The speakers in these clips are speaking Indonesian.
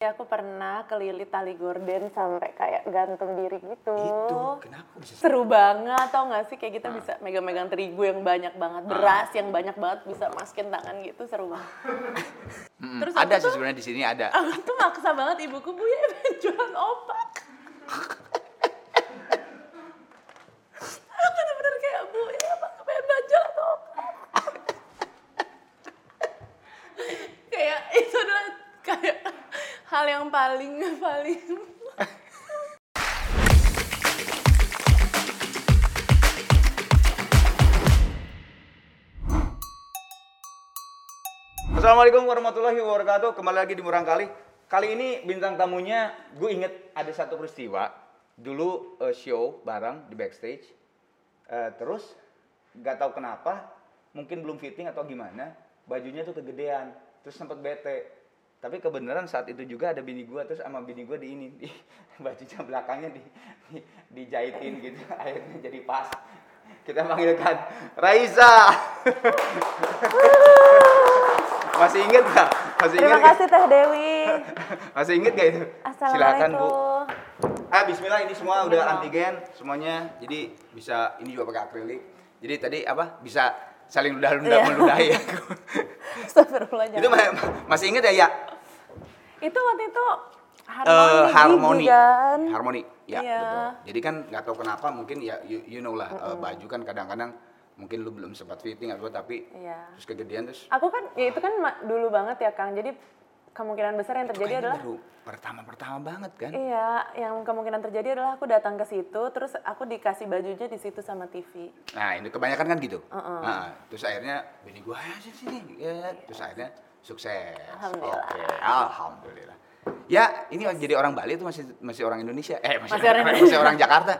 Ya, aku pernah kelilit tali gorden sampai kayak gantung diri gitu. Itu kenapa bisa Seru banget tau gak sih kayak kita bisa megang-megang terigu yang banyak banget, beras yang banyak banget bisa masukin tangan gitu seru banget. Terus ada sih sebenarnya di sini ada. Aku tuh maksa banget ibuku bu ya jualan opak. Aku bener-bener kayak bu ya apa jualan opak. kayak itu adalah kayak hal yang paling paling Assalamualaikum warahmatullahi wabarakatuh. Kembali lagi di Murang Kali. Kali ini bintang tamunya, gue inget ada satu peristiwa. Dulu eh, show bareng di backstage. Eh, terus nggak tahu kenapa, mungkin belum fitting atau gimana, bajunya tuh kegedean. Terus sempet bete. Tapi kebenaran saat itu juga ada bini gue, terus sama bini gue di ini, di, bajunya belakangnya di, di, dijahitin gitu, akhirnya jadi pas. Kita panggilkan Raisa. Masih inget gak? Masih Terima inget gak? kasih Teh Dewi. Masih inget gak itu? Silakan. Bu. Ah, bismillah ini semua udah antigen semuanya. Jadi bisa ini juga pakai akrilik. Jadi tadi apa? Bisa saling ludah-ludah Iya. meludahi ya. Itu ma- masih inget ya, ya? Itu waktu itu Eh, harmoni, harmoni. gigi kan? Harmoni. Ya, Iya. betul. Jadi kan nggak tahu kenapa mungkin ya you, you know lah eh, baju kan kadang-kadang mungkin lu belum sempat fitting atau tapi Iya. terus kegedean terus Aku kan, ya itu kan dulu banget ya Kang. Jadi kemungkinan besar yang itu terjadi adalah baru pertama-pertama banget kan? Iya, yang kemungkinan terjadi adalah aku datang ke situ, terus aku dikasih bajunya di situ sama TV. Nah, ini kebanyakan kan gitu. Nah, terus akhirnya bini gua ayo sini sini. Ya, terus akhirnya sukses. Alhamdulillah. Oke, alhamdulillah. Ya, ini jadi orang Bali itu masih masih orang Indonesia. Eh, masih, Masih orang masih Indonesia. orang Jakarta.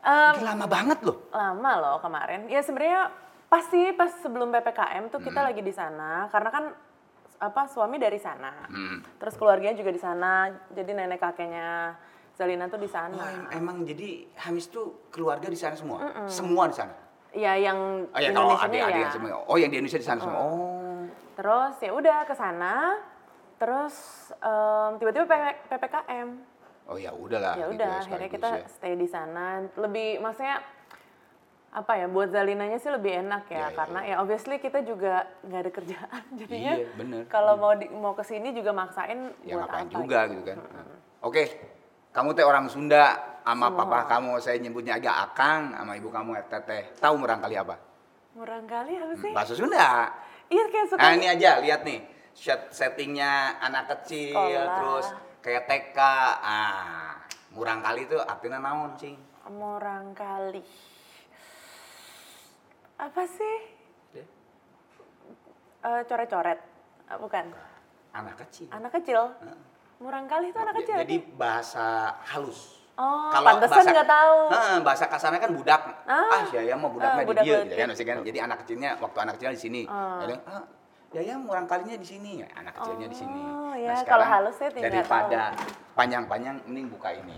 Ini lama banget loh. lama loh kemarin. Ya sebenarnya pasti pas sebelum ppkm tuh Hmm. kita lagi di sana, karena kan apa suami dari sana, Hmm. terus keluarganya juga di sana, jadi nenek kakeknya Zalina tuh di sana. Oh, em- emang jadi Hamis tuh keluarga di sana semua. Semua di sana. Ya yang Oh ya, kalau Indonesia ya. semua. Oh, yang di Indonesia di sana semua. Oh. Terus ya udah ke sana, terus em, tiba-tiba ppkm. Oh ya udahlah. ya gitu udah akhirnya sekaligus kita ya. stay di sana lebih maksudnya apa ya buat Zalinanya sih lebih enak ya, Ya, ya, karena ya obviously kita juga nggak ada kerjaan jadinya Iya, bener. kalau mau di, mau ke sini juga maksain ya buat apa juga gitu kan. Oke, kamu teh orang Sunda, sama papa kamu saya nyebutnya agak akang, sama ibu kamu teteh. Tahu merangkali apa? murah kali apa sih Bahasa Sunda. Iya kayak suka Nah ini aja, lihat nih. Set settingnya anak kecil, Sekolah. terus kayak TK. Ah, murang kali itu artinya naon, cing? murah kali apa sih Deh, Eh, coret-coret Eh, bukan Anak kecil. anak kecil murah kali itu anak kecil Jadi bahasa halus. Oh Kalau pantesan bahasa- nggak tahu Heeh, bahasa kasarnya kan budak. Ah. Ah, Yaya mau budaknya Ah, di dia gitu kan. Kan jadi anak kecilnya waktu anak kecilnya di sini. Ah. Kadang, ah, Yaya murang kalinya di sini, ya, anak kecilnya di sini. Oh, Nah, ya, sekarang kalau halus saya tidak Daripada panjang-panjang mending buka ini.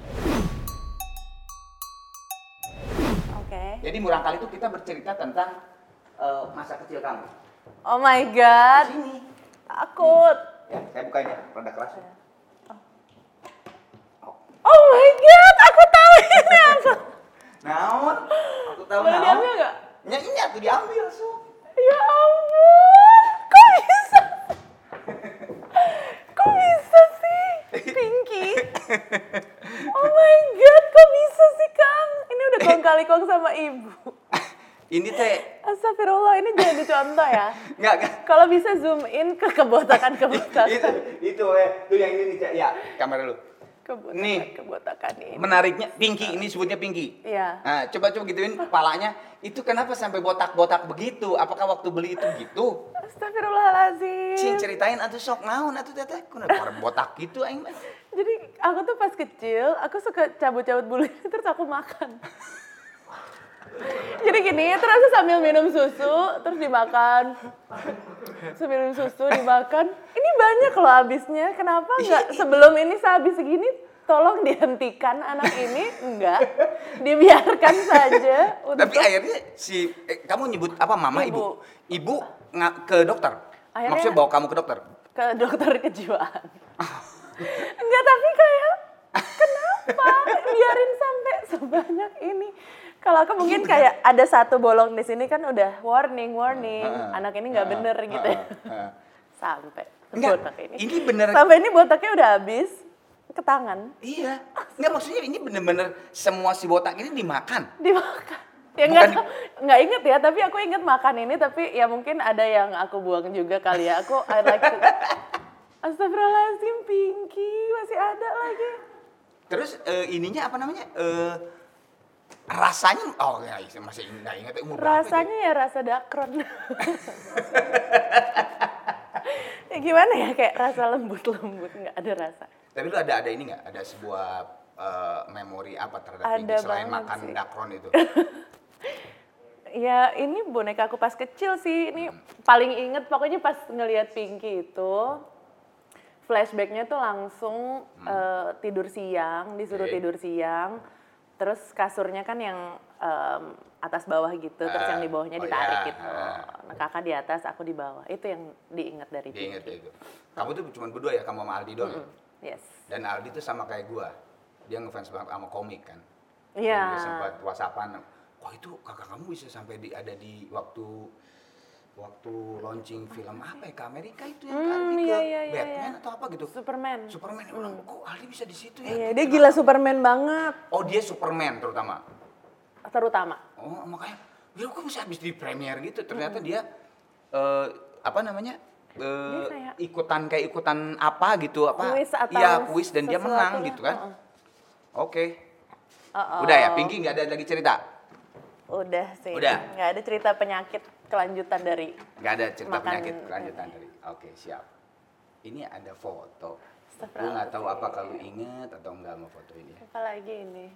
oke Jadi murang kali itu kita bercerita tentang eh, masa kecil kamu. oh my god Di sini. takut Ya, saya bukain ya, keras. My god, aku tahu ini apa. Naon? Aku tahu Boleh naon. diambil nggak? Ya ini aku diambil, Su. Ya ampun, kok bisa? Kok bisa sih? Pinky. Oh my god, kok bisa sih Kang? Ini udah kong kali kong sama ibu. Ini teh Astagfirullah, ini jangan dicontoh ya. enggak enggak Kalau bisa zoom in ke kebotakan itu kebotakan. itu ya tuh yang ini nih Cak. ya kamera dulu Kebotakan Nih. kebotakan ini. menariknya pinky ini sebutnya pinky Iya. nah coba coba gituin kepalanya itu kenapa sampai botak-botak begitu apakah waktu beli itu gitu Astagfirullahaladzim. cing ceritain atuh sok naon atuh teteh kenapa botak gitu aing mah Jadi aku tuh pas kecil, aku suka cabut-cabut bulu terus aku makan. Jadi gini, terus sambil minum susu, terus dimakan. Sambil minum susu, dimakan. Ini banyak loh habisnya. Kenapa nggak sebelum ini sehabis segini tolong dihentikan anak ini? Enggak. Dibiarkan saja untuk tapi akhirnya si eh, kamu nyebut apa mama Ibu. ibu ibu ke dokter Akhirnya- maksudnya bawa kamu ke dokter ke dokter kejiwaan. Enggak, tapi kayak kenapa biarin sampai sebanyak ini? Kalau aku mungkin kayak ada satu bolong di sini kan udah warning, warning. Heeh. Anak ini nggak bener gitu ya. Heeh. Heeh. Sampai Enggak, botak ini. ini bener. Sampai ini botaknya udah habis ke tangan, Iya. Enggak maksudnya ini bener-bener semua si botak ini dimakan. dimakan. Ya nggak Bukan- tahu- nggak inget ya, tapi aku inget makan ini. Tapi ya mungkin ada yang aku buang juga kali ya. Aku I like to. Astagfirullahaladzim, Pinky masih ada lagi. Terus eh, ininya apa namanya? Eh, rasanya oh ya masih enggak ingat umur? Rasanya ya rasa dakron. ya gimana ya kayak rasa lembut-lembut nggak ada rasa. Tapi lu ada ada ini nggak? Ada sebuah eh, memori apa terhadap Ada Pinky selain makan sih. dakron itu? Ya ini boneka aku pas kecil sih. Ini paling inget pokoknya pas ngelihat Pinky itu flashbacknya tuh langsung eh, tidur siang, disuruh Hmm. Oke. tidur siang. Terus kasurnya kan yang em, atas bawah gitu, terus Ah, yang di bawahnya oh ditarik ya, gitu. ah. Nah, kakak di atas, aku di bawah. Itu yang diingat dari Dia Pinky. itu. Kamu tuh cuma berdua ya, kamu sama Aldi doang. ya? Mm, Yes. Dan Aldi tuh sama kayak gua. Dia ngefans banget sama komik kan. Iya. Dia sempat whatsappan, wah itu kakak kamu bisa sampai di ada di waktu waktu launching film apa ya ke Amerika itu yang Hmm, Aldi iya, iya, iya, Batman iya. atau apa gitu. Superman. Superman ya bilang, kok Aldi bisa di situ ya? Iya, dia gila Superman banget, Oh dia Superman terutama. terutama. Oh makanya, ya kok bisa habis di premier gitu. Ternyata dia eh, apa namanya? Dia kayak- ikutan kayak ikutan apa gitu apa? Kuis atau Iya kuis dan dia menang lah. gitu kan? Heeh. Oke. Uh-oh. Udah ya, Pinky nggak ada lagi cerita? Udah sih. Udah. Nggak ada cerita penyakit kelanjutan dari Nggak ada cerita Makan- penyakit kelanjutan dari. Oke siap. Ini ada foto. Gue nggak tahu apa kalau inget atau enggak sama foto ini. apa lagi ini?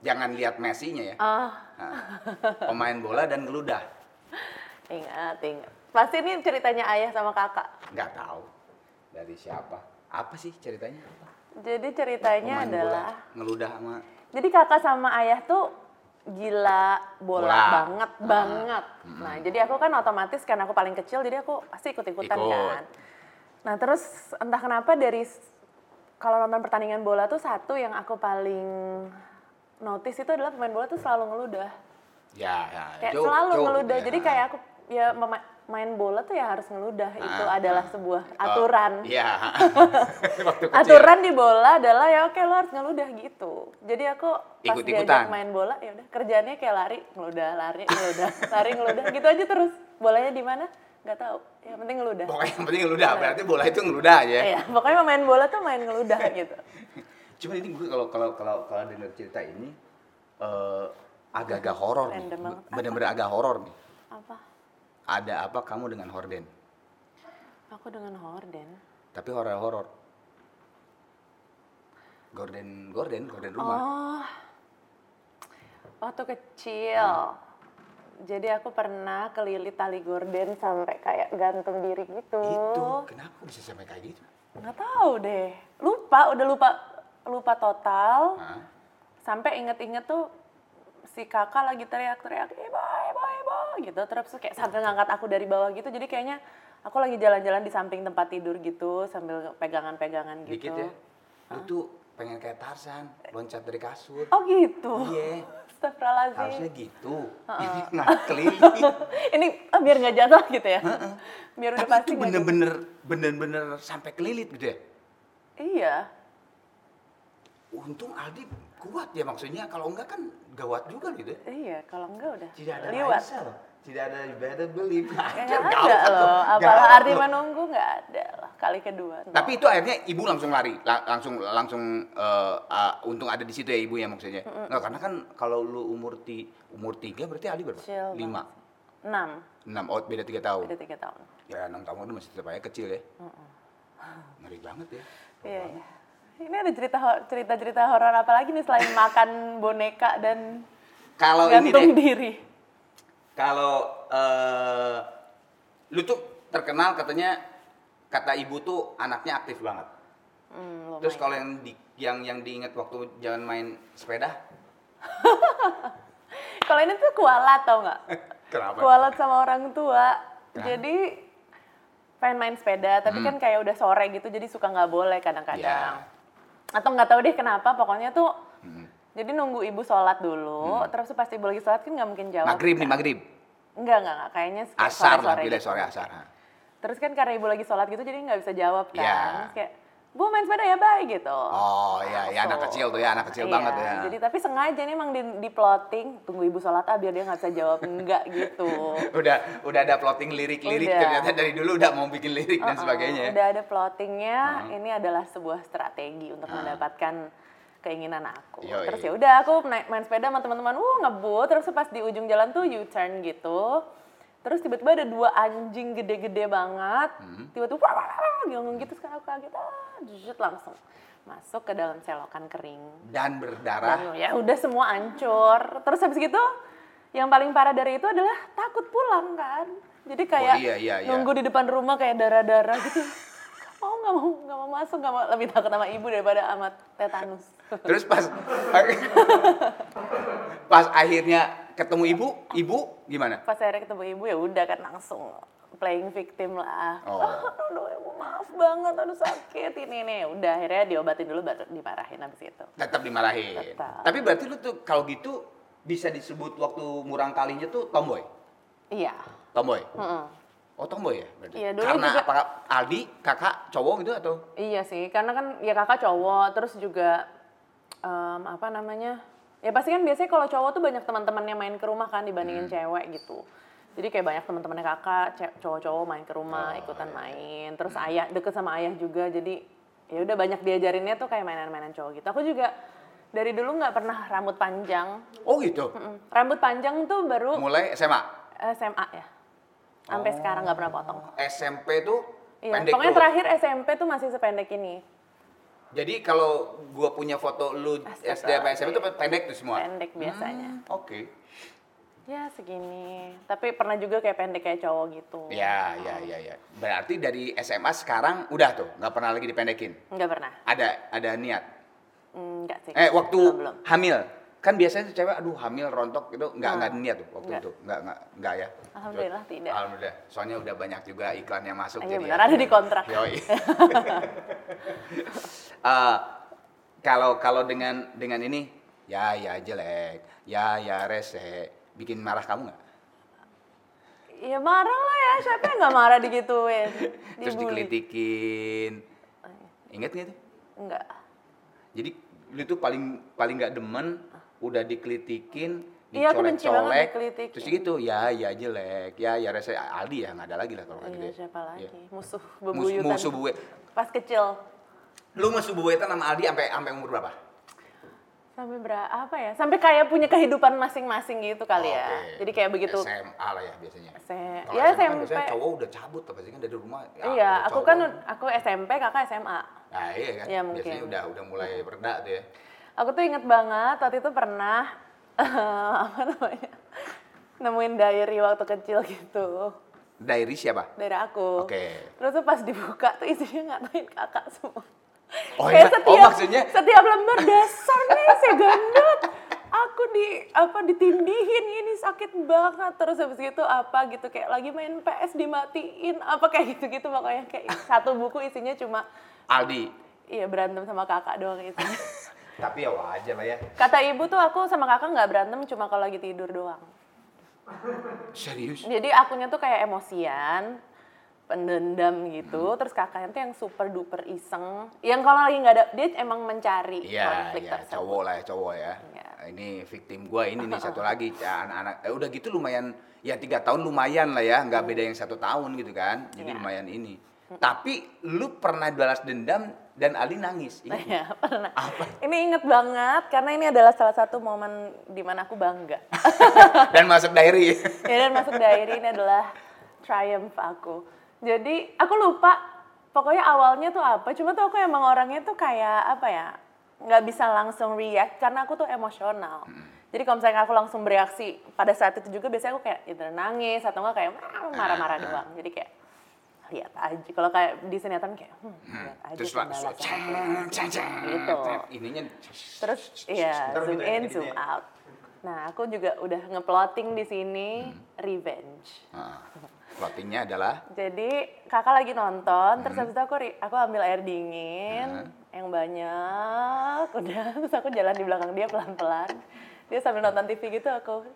Jangan lihat Messi-nya ya. Ah, Nah, pemain bola dan geludah. ingat, ingat. Pasti ini ceritanya ayah sama kakak. Nggak tahu dari siapa. Apa sih ceritanya? Jadi ceritanya Pemain adalah, bola, ngeludah sama jadi kakak sama ayah tuh gila bola, Bola. banget, banget. Nah, jadi aku kan otomatis karena aku paling kecil, jadi aku pasti ikut-ikutan Ikut. kan. Nah, terus entah kenapa dari kalau nonton pertandingan bola tuh satu yang aku paling notice itu adalah pemain bola tuh selalu ngeludah. Ya, ya. Kayak joke, selalu ngeludah. ya. Jadi kayak aku ya mema- main bola tuh ya harus ngeludah. Itu Ah, adalah ah. sebuah Oh, aturan. Iya. Waktu kecil. Aturan di bola adalah ya oke lo harus ngeludah gitu. Jadi aku pas Ikut-ikutan. diajak main bola ya udah kerjaannya kayak lari, ngeludah, lari, ngeludah, lari, ngeludah gitu aja terus. Bolanya di mana? Nggak tahu. Yang penting ngeludah. Pokoknya yang penting ngeludah. Berarti bola itu ngeludah aja. Iya, pokoknya main bola tuh main ngeludah gitu. Cuma ini gue kalau kalau kalau kalau dengar cerita ini eh, agak-agak horor nih. Bener-bener agak horor nih. Apa? Ada apa kamu dengan horden? Aku dengan horden. Tapi horor-horor. Gorden, gorden, gorden rumah. Oh, waktu kecil. Jadi aku pernah kelilit tali gorden sampai kayak gantung diri gitu. Itu kenapa bisa sampai kayak gitu? Nggak tahu deh. Lupa, udah lupa lupa total. Sampai inget-inget tuh si kakak lagi teriak-teriak, ibu, ibu, gitu. Terus kayak sambil ngangkat aku dari bawah gitu. Jadi kayaknya aku lagi jalan-jalan di samping tempat tidur gitu sambil pegangan-pegangan gitu. Dikit ya. Lu tuh pengen kayak Tarzan, loncat dari kasur. Oh gitu. Iya. Astagfirullahaladzim. Harusnya gitu. Ini nggak keliling. Ini ah, biar nggak jatuh gitu ya. biar udah Tapi pasti itu bener-bener bener-bener sampai kelilit gitu ya. Iya. Untung Aldi kuat ya maksudnya kalau enggak kan gawat juga gitu ya. Iya, kalau enggak udah Tidak ada liwat. Raisa loh. Tidak ada better believe. Nggak gawat ada loh. Apalah Gawat arti loh. menunggu nggak ada lah. Kali kedua. no. Tapi itu akhirnya ibu langsung lari, La- langsung langsung eh, ah, untung ada di situ ya ibu ya maksudnya. Nggak, karena kan kalau lu umur ti umur tiga berarti Ali berapa? Kecil Lima, enam, enam, oh beda tiga tahun. ada tiga tahun. Ya enam tahun itu masih tetap aja kecil ya. Ngeri banget ya. Iya, iya. Ini ada cerita ho- cerita-cerita horor apa lagi nih selain makan boneka dan Kalau ini gantung deh, diri. Kalau eh, lu tuh terkenal katanya kata ibu tuh anaknya aktif banget. Hmm, Terus kalau yang di, yang yang diingat waktu jangan main sepeda, kalau ini tuh kualat tau nggak? kenapa? Kualat sama orang tua. Jadi pengen main sepeda tapi kan kayak udah sore gitu jadi suka nggak boleh kadang-kadang Ya. atau nggak tahu deh kenapa pokoknya tuh jadi nunggu ibu sholat dulu terus pas ibu lagi sholat kan nggak mungkin jawab Maghrib nih, kan. maghrib. Enggak, enggak, enggak. Kayaknya kayak Asar lah, sore-sore bila gitu. sore asar. ha. Terus kan karena ibu lagi sholat gitu jadi nggak bisa jawab kan. Iya. Terus kayak, Bu main sepeda ya, bye gitu. Oh iya, ya anak kecil tuh ya, anak kecil iya, banget ya. Jadi tapi sengaja nih emang di, di plotting, tunggu ibu sholat ah biar dia nggak bisa jawab enggak gitu. Udah udah ada plotting lirik-lirik ternyata dari dulu udah mau bikin lirik dan Uh-uh, sebagainya. ya. Udah ada plottingnya, ini adalah sebuah strategi untuk mendapatkan keinginan aku. Yoi. Terus ya udah aku naik main sepeda sama teman-teman, uh ngebut, terus pas di ujung jalan tuh U-turn gitu. Terus tiba-tiba ada dua anjing gede-gede banget, Hmm. tiba-tiba ngomong gitu sekarang aku kaget, ah, jujut langsung masuk ke dalam selokan kering. Dan berdarah. Dan ya udah semua hancur. Terus habis gitu yang paling parah dari itu adalah takut pulang kan. Jadi kayak iya, iya, iya. nunggu di depan rumah kayak darah-darah gitu. Nggak mau nggak mau masuk nggak mau lebih takut sama ibu daripada sama tetanus. Terus pas pas akhirnya ketemu ibu, ibu gimana? Pas akhirnya ketemu ibu ya udah kan langsung playing victim lah. Oh. aduh ibu maaf banget, aduh sakit ini nih. Udah akhirnya diobatin dulu baru dimarahin habis itu. Tetap dimarahin. Tetap. Tapi berarti lu tuh kalau gitu bisa disebut waktu murang kalinya tuh tomboy. Iya. Tomboy. Mm-mm. Oh tomboy ya berarti. Iya, dulu Karena juga- apa Aldi kakak cowok gitu atau? Iya sih, karena kan ya kakak cowok, terus juga em, apa namanya? Ya pasti kan biasanya kalau cowok tuh banyak teman-temannya main ke rumah kan dibandingin Hmm. cewek gitu. Jadi kayak banyak teman-temannya kakak, cowok-cowok main ke rumah, Oh, ikutan iya. main. Terus ayah deket sama ayah juga, jadi ya udah banyak diajarinnya tuh kayak mainan-mainan cowok gitu. Aku juga dari dulu nggak pernah rambut panjang. Oh gitu. Rambut panjang tuh baru Mulai SMA. SMA ya. Sampai sekarang nggak pernah potong. SMP tuh Iya, Oh. pendek pokoknya terakhir SMP tuh masih sependek ini. Jadi kalau gua punya foto lu Astaga. SD apa SMP itu pendek tuh semua. Pendek biasanya. Hmm, Oke. Ya segini. Tapi pernah juga kayak pendek kayak cowok gitu. Ya, ya, ya, ya. Berarti dari SMA sekarang udah tuh, nggak pernah lagi dipendekin. Enggak pernah. Ada, ada niat. Enggak sih. Eh, waktu Belum, belum. hamil, kan biasanya cewek, aduh hamil rontok gitu, nggak nggak niat tuh waktu Nggak. itu, nggak nggak nggak ya. Alhamdulillah tidak. Alhamdulillah. Soalnya udah banyak juga iklan yang masuk. Iya jadi benar, ya. ada di kontrak. Yoi. Eh, kalau kalau dengan dengan ini, ya ya jelek, ya ya rese, bikin marah kamu nggak? Ya marah lah ya, siapa yang nggak marah digituin? Terus Dibully. dikelitikin, inget nggak tuh? Enggak. Jadi lu tuh paling paling nggak demen udah dikelitikin, Iya, aku benci banget dicolek-colek, dikelitikin. terus gitu ya ya jelek, ya ya rese Aldi ya nggak ada lagi lah kalau kayak gitu. Iya, ya. siapa lagi? Iya. Musuh Mus- bebuyutan. musuh buwe. Pas kecil. Lu musuh buwetan sama Aldi sampai sampai umur berapa? Sampai berapa apa ya? Sampai kayak punya kehidupan masing-masing gitu kali ya. Oke. Jadi kayak begitu. SMA lah ya biasanya. Se- Kalau ya SMA kan SMP. biasanya cowok udah cabut sih kan dari rumah. ya, Iya, aku kan aku SMP, kakak SMA. Nah iya kan, Iya, biasanya mungkin. udah udah mulai berda tuh ya. Aku tuh inget banget waktu itu pernah apa namanya nemuin diary waktu kecil gitu Diary siapa? dari aku. Oke. Terus tuh pas dibuka tuh isinya ngatain kakak semua. Oh, Kayak iya? setiap, Oh, maksudnya- setiap lembar dasar nih saya gendut. Aku di apa ditindihin ini sakit banget terus habis gitu apa gitu kayak lagi main PS dimatiin apa kayak gitu-gitu pokoknya kayak satu buku isinya cuma Aldi. iya berantem sama kakak doang isinya. Tapi ya wajar lah ya. Kata ibu tuh aku sama kakak nggak berantem cuma kalau lagi tidur doang. Serius? Jadi akunya tuh kayak emosian, pendendam gitu. Terus kakaknya tuh yang super duper iseng. Yang kalau lagi nggak ada, dia emang mencari Iya, konflik iya, tersebut. cowok lah ya, cowok ya. Iya. Ini victim gua ini nih satu lagi ya, anak-anak. Eh, udah gitu lumayan, ya tiga tahun lumayan lah ya, nggak beda yang satu tahun gitu kan. Jadi Iya. lumayan ini. Tapi lu pernah balas dendam dan Ali nangis. Ingat? Iya, pernah. Apa? Ini inget banget karena ini adalah salah satu momen di mana aku bangga. dan masuk diary. ya dan masuk diary ini adalah triumph aku. Jadi aku lupa pokoknya awalnya tuh apa. Cuma tuh aku emang orangnya tuh kayak apa ya nggak bisa langsung react karena aku tuh emosional. Jadi kalau misalnya aku langsung bereaksi pada saat itu juga biasanya aku kayak either nangis atau enggak kayak marah-marah doang. Jadi kayak lihat aja. Kalau kayak di sinetron kayak hmm, lihat aja Terus balasannya. Gitu. Ininya Terus iya Ntar zoom gitu ya, in zoom ya. out. Nah aku juga udah ngeplotting di sini Hmm. revenge. Ah. plottingnya adalah Jadi kakak lagi nonton, terus Hmm. habis itu aku aku ambil air dingin yang banyak, udah terus aku jalan di belakang dia pelan-pelan. Dia sambil nonton TV gitu aku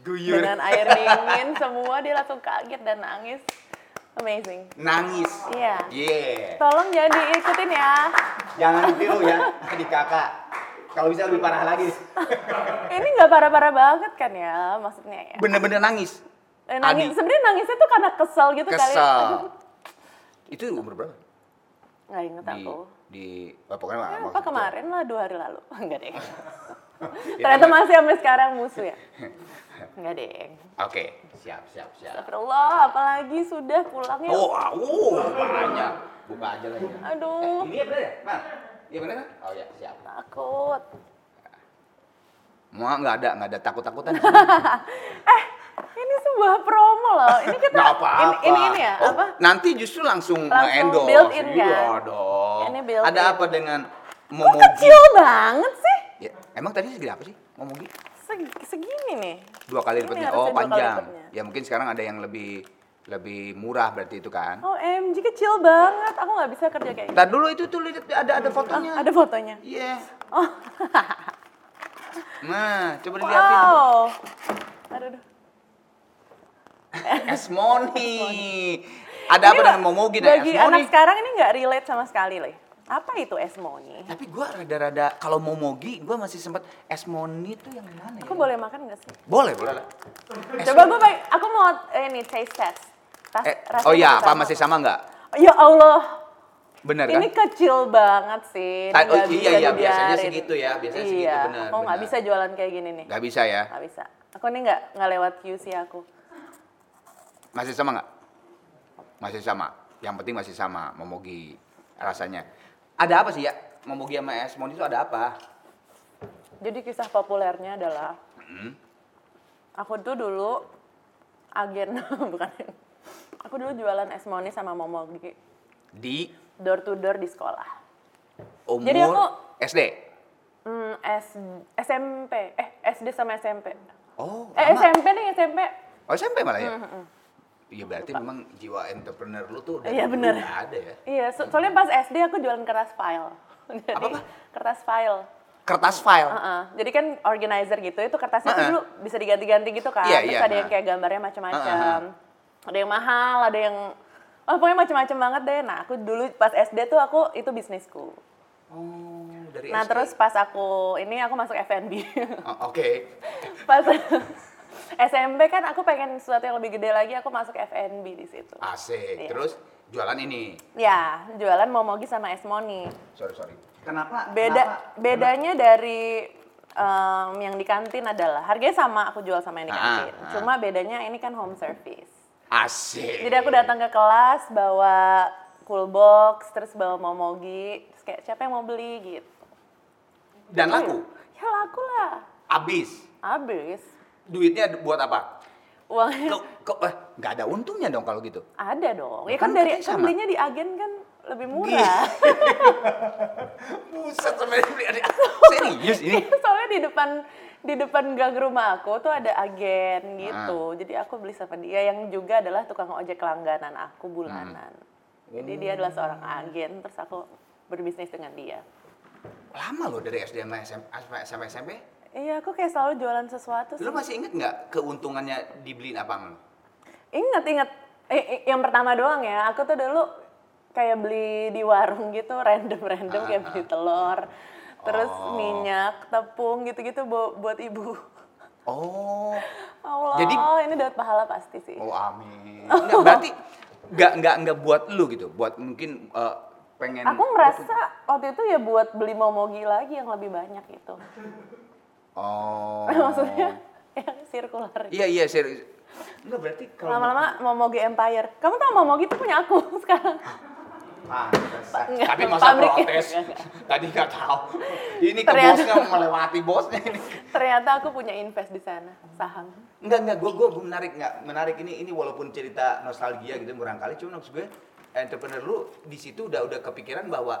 guyur dengan air dingin semua dia langsung kaget dan nangis. Amazing. nangis. Iya. Yeah. Tolong jangan diikutin ya. Jangan tiru ya adik kakak. Kalau bisa lebih parah lagi. Ini nggak parah-parah banget kan ya maksudnya ya. Bener-bener nangis. Eh, nangis, sebenarnya nangisnya tuh karena kesel gitu kali. Kesel. Itu umur berapa? Nggak inget Di, aku. di oh, pokoknya Ya, apa kemarin lah dua hari lalu enggak deh Ya, ternyata masih sampai sekarang musuh ya enggak deh Oke, siap, siap, siap. Astagfirullah apalagi sudah pulangnya Oh, oh, banyak. Buka aja lagi. aduh Ini ya bener ya? Mal? Iya bener kan? Oh ya, siap. takut Mau nggak ada, nggak ada takut-takutan. ini sebuah promo loh ini kita Nggak apa-apa. ini, ini ini ya Oh, apa Nanti justru langsung, Langsung nge-endorse. built-in kan? Iya dong. Ini built-in. Ada apa dengan kok Momogi? kecil banget sih Ya, emang tadi segede apa sih Momogi? Seg- segini nih Dua kali Ini lipatnya. Oh, kali panjang. lipatnya. Ya mungkin sekarang ada yang lebih lebih murah berarti itu kan. oh MG kecil banget aku nggak bisa kerja kayak gitu Ntar dulu itu tuh lihat ada ada fotonya. ada fotonya Iya. oh Nah, coba dilihatin. wow aduh aduh. Esmoni. Ada apa dengan Momogi dan Bagi Esmoni? anak sekarang ini nggak relate sama sekali, Le. Apa itu Esmoni? Tapi gua rada-rada kalau Momogi gua masih sempat Esmoni tuh yang mana ya? Aku boleh makan nggak sih? Boleh, boleh lah. Coba gue baik, aku mau eh, ini taste test. Tas, Eh, oh iya, apa sama. masih sama nggak? Ya Allah, Bener ini kan? kecil banget sih. Ini oh, iya, iya, biasanya dibiarin. segitu ya, biasanya iya. segitu, benar, Aku nggak bisa jualan kayak gini nih. Gak bisa ya? Nggak bisa. Aku nih nggak nggak lewat QC aku. Masih sama nggak? Masih sama. Yang penting masih sama Momogi rasanya. Ada apa sih ya? Momogi sama Esmoni itu ada apa? Jadi kisah populernya adalah Hmm. aku tuh dulu agen bukan. Aku dulu jualan Esmoni sama Momogi Di door to door di sekolah. umur Jadi aku- SD. Hmm, S, SMP, eh SD sama SMP. Oh, Eh. SMP nih SMP. Oh, SMP malah ya? Iya berarti memang jiwa entrepreneur lu tuh dari Iya, bener. udah ada ya. Iya, so- soalnya pas SD aku jualan kertas file. Jadi, Apa-apa? Kertas file. Kertas file. Heeh. Jadi kan organizer gitu, itu kertasnya tuh Heeh. dulu bisa diganti-ganti gitu kan. Iya, Terus iya, ada yang nah. kayak gambarnya macam-macam. Heeh, Ada yang mahal, ada yang Oh, pokoknya macam-macam banget deh. Nah, aku dulu pas SD tuh aku itu bisnisku. Oh, dari Nah, SD. terus pas aku ini aku masuk FNB. Oh, Oke. pas SMP kan aku pengen sesuatu yang lebih gede lagi, aku masuk FNB di situ. Asik. Iya. Terus jualan ini. Ya, jualan Momogi sama Esmoni. Sorry, sorry. Kenapa? Beda kenapa- bedanya dari em, yang di kantin adalah harganya sama aku jual sama yang di Ah, kantin. ah. Cuma bedanya ini kan home service. Asik. Jadi aku datang ke kelas bawa cool box, terus bawa Momogi, terus kayak siapa yang mau beli gitu. Dan laku. Ya laku lah. Abis. Habis. Duitnya buat apa? Uangnya Kok, kok eh, nggak ada untungnya dong kalau gitu. ada dong. Ya Kan kan dari kan belinya di agen kan lebih murah. Buset sebenarnya beli ada. Serius ini? Soalnya di depan di depan gang rumah aku tuh ada agen gitu. Ah. Jadi aku beli sama dia yang juga adalah tukang ojek langganan aku bulanan. Jadi dia adalah seorang agen terus aku berbisnis dengan dia. Lama loh dari SD sama SMP, sampai SMP. Iya, aku kayak selalu jualan sesuatu. Lu masih inget nggak keuntungannya dibeliin apaan? Ingat, ingat. Eh, eh, yang pertama doang ya. Aku tuh dulu kayak beli di warung gitu, random-random kayak Ah, beli telur. Terus Oh. minyak, tepung gitu-gitu bu- buat ibu. Oh, Allah, Jadi- ini dapat pahala pasti sih. oh amin. Nggak, berarti nggak nggak nggak buat lu gitu, buat mungkin eh, pengen. Aku merasa waktu itu ya buat beli momogi lagi yang lebih banyak gitu. Oh. Maksudnya yang sirkular. Iya iya serius. Enggak berarti kalau Lama-lama momogi empire. Kamu tahu momogi itu punya aku sekarang. Enggak, Tapi masa protes? Tadi nggak tahu. Ini ke Ternyata- bosnya melewati bosnya ini. Ternyata aku punya invest di sana, saham. Enggak enggak, gue gue menarik nggak menarik ini ini walaupun cerita nostalgia gitu barangkali cuma maksud gue entrepreneur lu di situ udah udah kepikiran bahwa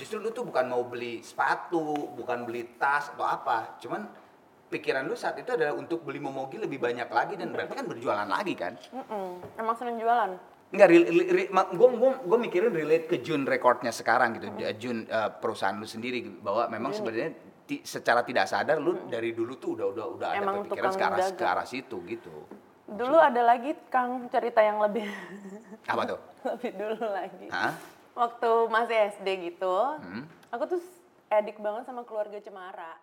justru lu tuh bukan mau beli sepatu, bukan beli tas atau apa, cuman pikiran lu saat itu adalah untuk beli momogi lebih banyak lagi dan berarti kan berjualan lagi kan? Mm-mm. Emang seneng jualan. Enggak, gue gue gue mikirin relate ke Jun recordnya sekarang gitu, hmm. Jun uh, perusahaan lu sendiri gitu, bahwa memang sebenarnya ti, secara tidak sadar lu hmm. dari dulu tuh udah udah udah Emang ada pikiran ke arah, ke arah situ gitu. Dulu so. ada lagi Kang cerita yang lebih apa tuh? lebih dulu lagi. Hah? Waktu masih SD gitu, hmm? aku tuh edik banget sama keluarga Cemara.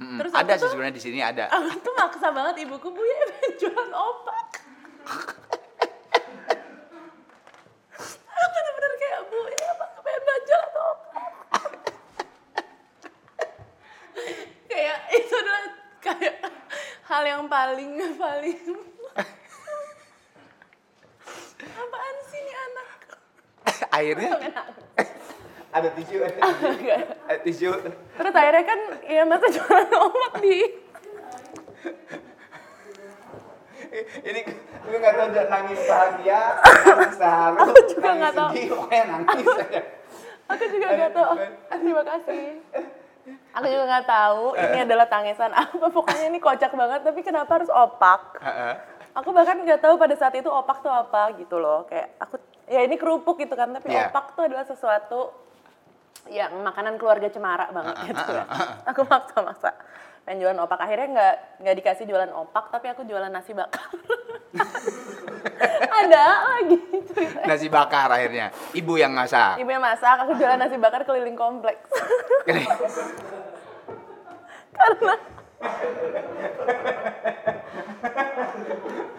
Hmm, Terus ada sih sebenarnya di sini ada. Aku tuh maksa banget ibuku bu ya jualan opak. bener-bener kayak bu ya apa pengen atau kayak itu adalah kayak hal yang paling paling anak akhirnya ada tisu. Ada tisu, ada tisu. terus akhirnya kan ya masa jualan obat di? Ini gue nggak tahu nangis bahagia? Nangis haru aku juga nggak tahu. pokoknya nangis aja. Aku juga nggak tahu. Terima kasih. aku juga nggak tahu ini adalah tangisan apa. Pokoknya ini kocak banget tapi kenapa harus opak? Aku bahkan nggak tahu pada saat itu opak tuh apa gitu loh. Kayak aku ya ini kerupuk gitu kan tapi yeah. opak tuh adalah sesuatu yang makanan keluarga cemara banget gitu ya. aku maksa-maksa pengen jualan opak. Akhirnya nggak nggak dikasih jualan opak tapi aku jualan nasi bakar. Ada lagi ceritanya. nasi bakar akhirnya. Ibu yang masak. Ibu yang masak aku jualan nasi bakar keliling kompleks. Karena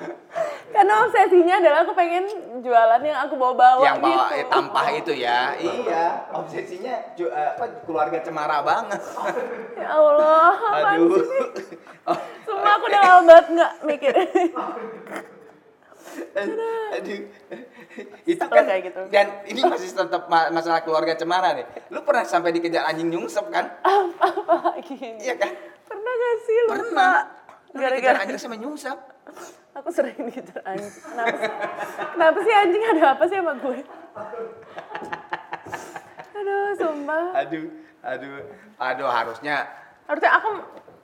karena obsesinya adalah aku pengen jualan yang aku bawa-bawa yang bawa gitu. eh, tampah itu ya. Iya obsesinya ju, uh, apa keluarga cemara banget. Ya Allah aduh. semua aku udah lama banget nggak mikir. Aduh. Itu kan kayak gitu. dan ini masih tetap masalah keluarga cemara nih. Lu pernah sampai dikejar anjing nyungsep kan? Apa, apa lagi iya kan? Pernah gak sih? Lu pernah gara-gara anjing sama nyungsep aku sering dikejar anjing. Kenapa sih? Kenapa sih anjing ada apa sih sama gue? Aduh sumpah. Aduh aduh aduh harusnya harusnya aku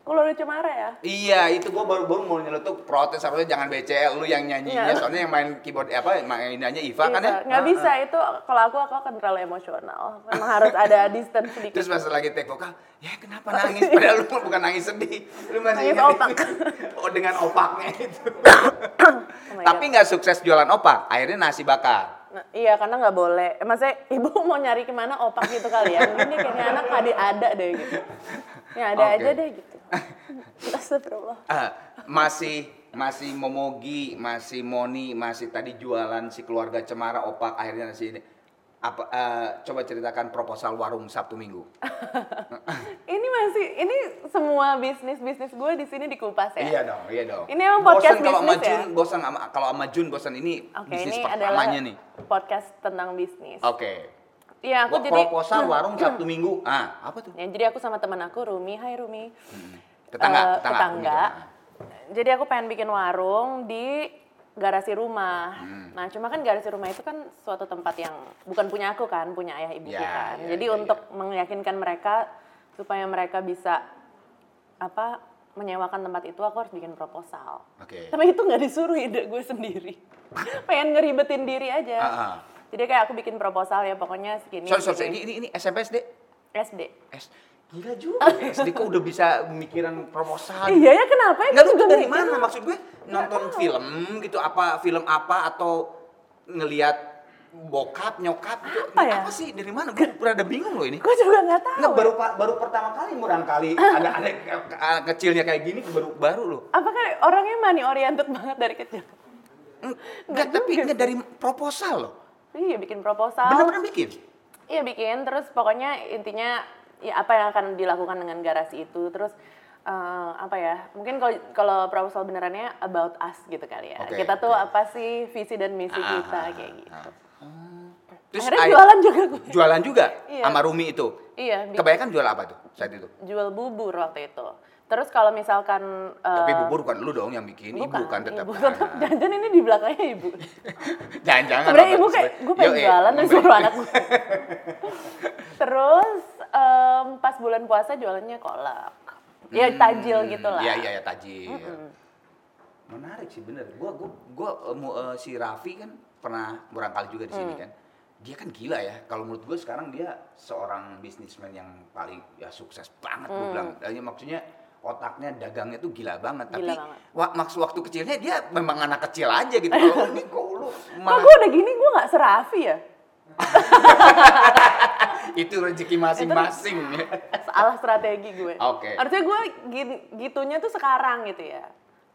kalau udah cemara ya? Iya, itu gua baru baru mau nyeletuk protes harusnya jangan BCL lu yang nyanyinya, ya. soalnya yang main keyboard apa mainannya Iva, Iva. kan ya? Nggak bisa itu kalau aku aku akan terlalu emosional. Memang harus ada distance sedikit. Terus pas lagi take vokal, ya kenapa nangis? Padahal lu bukan nangis sedih, lu masih nangis opak. oh dengan opaknya itu. oh Tapi nggak sukses jualan opak, akhirnya nasi bakar. Nah, iya karena nggak boleh. Eh, maksudnya ibu mau nyari ke mana opak gitu kali ya. Ini kayaknya anak tadi ada deh gitu. Ya ada okay. aja deh gitu. Astagfirullah. Uh, masih masih Momogi, masih Moni, masih tadi jualan si keluarga Cemara opak akhirnya nasi ini. Apa uh, coba ceritakan proposal warung Sabtu Minggu. ini masih ini semua bisnis bisnis gue di sini dikupas ya. Iya dong, iya dong. Ini emang podcast bosan kalau bisnis ya. Jun, bosan kalau sama Jun bosan ini okay, bisnis ini pertamanya nih. Podcast tentang bisnis. Oke. Okay. Iya, aku Wah, jadi proposal warung Sabtu Minggu. Ah, apa tuh? Ya, jadi aku sama teman aku Rumi, Hai Rumi. Hmm. Tetangga, uh, tetangga. tetangga. Jadi aku pengen bikin warung di garasi rumah. Hmm. Nah, cuma kan garasi rumah itu kan suatu tempat yang bukan punya aku kan, punya ayah ibuku ya, kan. Ya, Jadi ya, untuk ya. meyakinkan mereka supaya mereka bisa apa menyewakan tempat itu aku harus bikin proposal. Okay. Tapi itu nggak disuruh ide gue sendiri. Pengen ngeribetin diri aja. Uh -huh. Jadi kayak aku bikin proposal ya pokoknya segini. Sorry, sorry, ini, ini, ini SMP SD? SD. S Gila juga, SD kok udah bisa mikiran proposal. Iya ya kenapa ya? Nggak lu dari mana? maksud gue? Nonton film gitu apa film apa atau ngelihat bokap nyokap gitu. Apa ya? apa sih? Dari mana? Gue ada bingung loh ini. Gue juga nggak tahu nggak baru baru pertama kali murang kali. Ada ada kecilnya kayak gini baru baru loh. Apakah orangnya money oriented banget dari kecil? Enggak, tapi enggak dari proposal loh iya bikin proposal benar-benar bikin iya bikin terus pokoknya intinya ya apa yang akan dilakukan dengan garasi itu terus uh, apa ya mungkin kalau kalau proposal benerannya about us gitu kali ya okay, kita tuh okay. apa sih visi dan misi ah, kita ah, kayak gitu ah. Terus Akhirnya jualan juga gue. Jualan juga iya. sama Rumi itu. Iya. Kebanyakan jual apa tuh saat itu? Jual bubur waktu itu. Terus kalau misalkan Tapi uh, bubur bukan lu dong yang bikin, bukan, ibu kan tetap. Ibu tetap jangan ini di belakangnya ibu. Jangan-jangan. Sebenarnya ibu kayak gue pengen jualan dan suruh anak gue. Terus um, pas bulan puasa jualannya kolak. Ya tajil gitu lah. Iya iya ya tajil. Menarik sih bener. Gua gua gua eh, eh, si Raffi kan pernah kali juga di sini Mm. kan. Dia kan gila ya. Kalau menurut gue sekarang dia seorang bisnismen yang paling ya sukses banget gue bilang. Dan maksudnya otaknya dagangnya tuh gila banget. Gila Tapi banget. maksud waktu kecilnya dia memang anak kecil aja gitu. Kalau ini kok lu Kok gue udah gini gue nggak serafi ya? itu rezeki masing-masing. Salah strategi gue. Oke. Harusnya gue gitunya tuh sekarang gitu ya.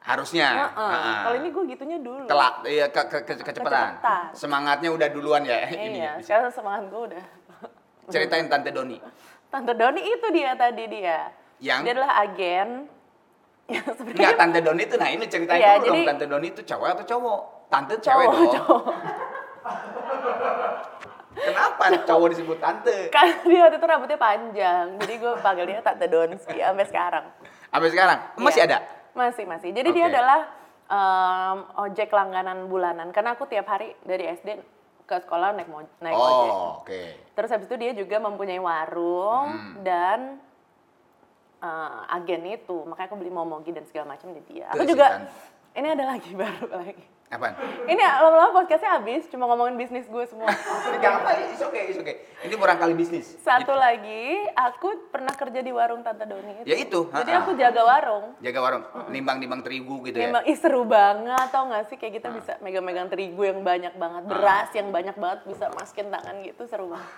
Harusnya. Heeh. Kalau ini gue gitunya dulu. telak iya ke, ke, ke- kecepatan. Kecepatan. Semangatnya udah duluan ya ini. Iya, sekarang semangat gue udah. Ceritain Tante Doni. Tante Doni itu dia tadi dia. Yang? Dia adalah agen. Ya sebenarnya Tante Doni itu nah ini ceritain Iya, dulu jadi- dong Tante Doni itu cowok atau cowok? Tante cewek cowok, dong. cowok. Kenapa cowok disebut tante? Karena dia waktu itu rambutnya panjang, jadi gue panggil dia Tante Donski sampai sekarang. Sampai sekarang masih Iya. ada? Masih masih. Jadi dia Oke. adalah em, ojek langganan bulanan. Karena aku tiap hari dari SD ke sekolah naik mo- naik ojek. Oh, oke. Terus habis itu dia juga mempunyai warung Hmm. dan eh, agen itu. Makanya aku beli momogi dan segala macam di dia. Aku juga ini ada lagi baru lagi. Apaan? Ini lama-lama podcastnya habis, cuma ngomongin bisnis gue semua. Jangan apa, it's okay, it's okay. Ini orang kali bisnis. Satu lagi, aku pernah kerja di warung Tante Doni itu. Ya itu, Jadi ha-ha. aku jaga warung. Jaga warung, nimbang-nimbang terigu gitu ya. Memang ih, seru banget tau gak sih kayak kita bisa megang-megang terigu yang banyak banget, beras yang banyak banget bisa masukin tangan gitu seru banget.